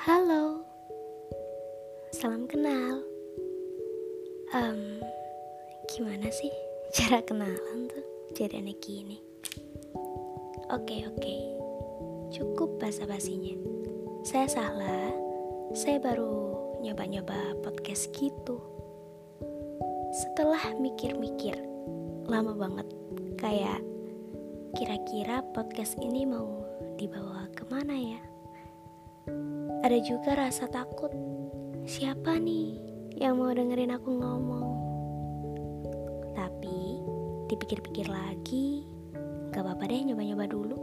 Halo, salam kenal. Um, gimana sih cara kenalan tuh? Jadi aneh gini. Oke, oke, cukup basa-basinya. Saya salah, saya baru nyoba-nyoba podcast gitu. Setelah mikir-mikir, lama banget, kayak kira-kira podcast ini mau dibawa ke mana ya? Ada juga rasa takut siapa nih yang mau dengerin aku ngomong. Tapi dipikir-pikir lagi, gak apa-apa deh nyoba-nyoba dulu.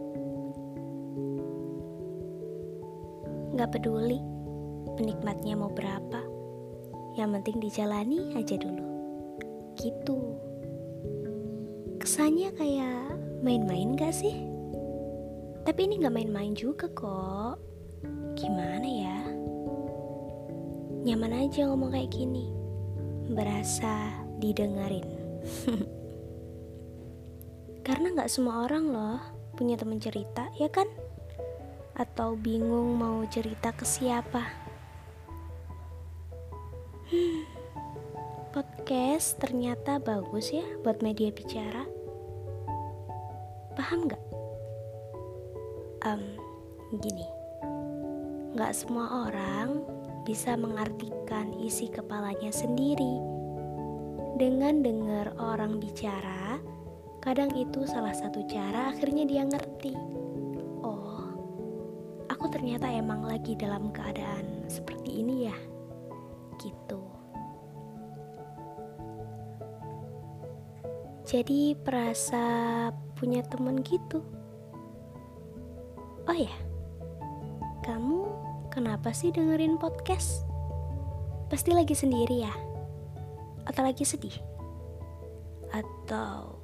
Gak peduli penikmatnya mau berapa, yang penting dijalani aja dulu. Gitu. Kesannya kayak main-main gak sih? Tapi ini gak main-main juga kok. Gimana ya? nyaman aja ngomong kayak gini. Berasa didengerin karena nggak semua orang loh punya temen cerita ya kan? Atau bingung mau cerita ke siapa. Hmm, podcast ternyata bagus ya buat media bicara. Paham nggak? Um, gini nggak semua orang bisa mengartikan isi kepalanya sendiri. Dengan dengar orang bicara, kadang itu salah satu cara akhirnya dia ngerti. Oh, aku ternyata emang lagi dalam keadaan seperti ini ya. Gitu. Jadi perasa punya temen gitu. Oh ya, kamu Kenapa sih dengerin podcast? Pasti lagi sendiri ya? Atau lagi sedih? Atau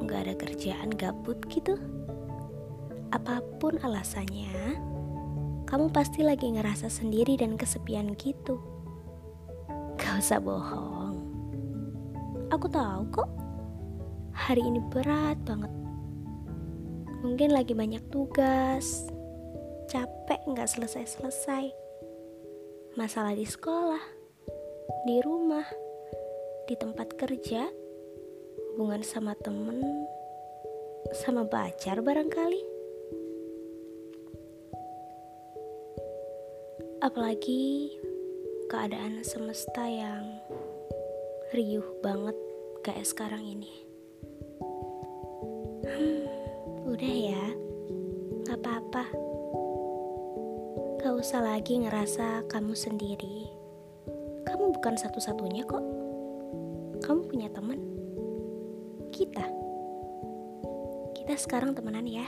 nggak ada kerjaan gabut gitu? Apa pun alasannya, kamu pasti lagi ngerasa sendiri dan kesepian gitu. Gak usah bohong. Aku tahu kok, hari ini berat banget. Mungkin lagi banyak tugas, capek nggak selesai-selesai. Masalah di sekolah, di rumah, di tempat kerja, hubungan sama temen, sama pacar barangkali. Apalagi keadaan semesta yang riuh banget kayak sekarang ini. Hmm, udah ya, gak apa-apa. Gak usah lagi ngerasa kamu sendiri. Kamu bukan satu-satunya kok. Kamu punya teman. Kita. Kita sekarang temenan ya.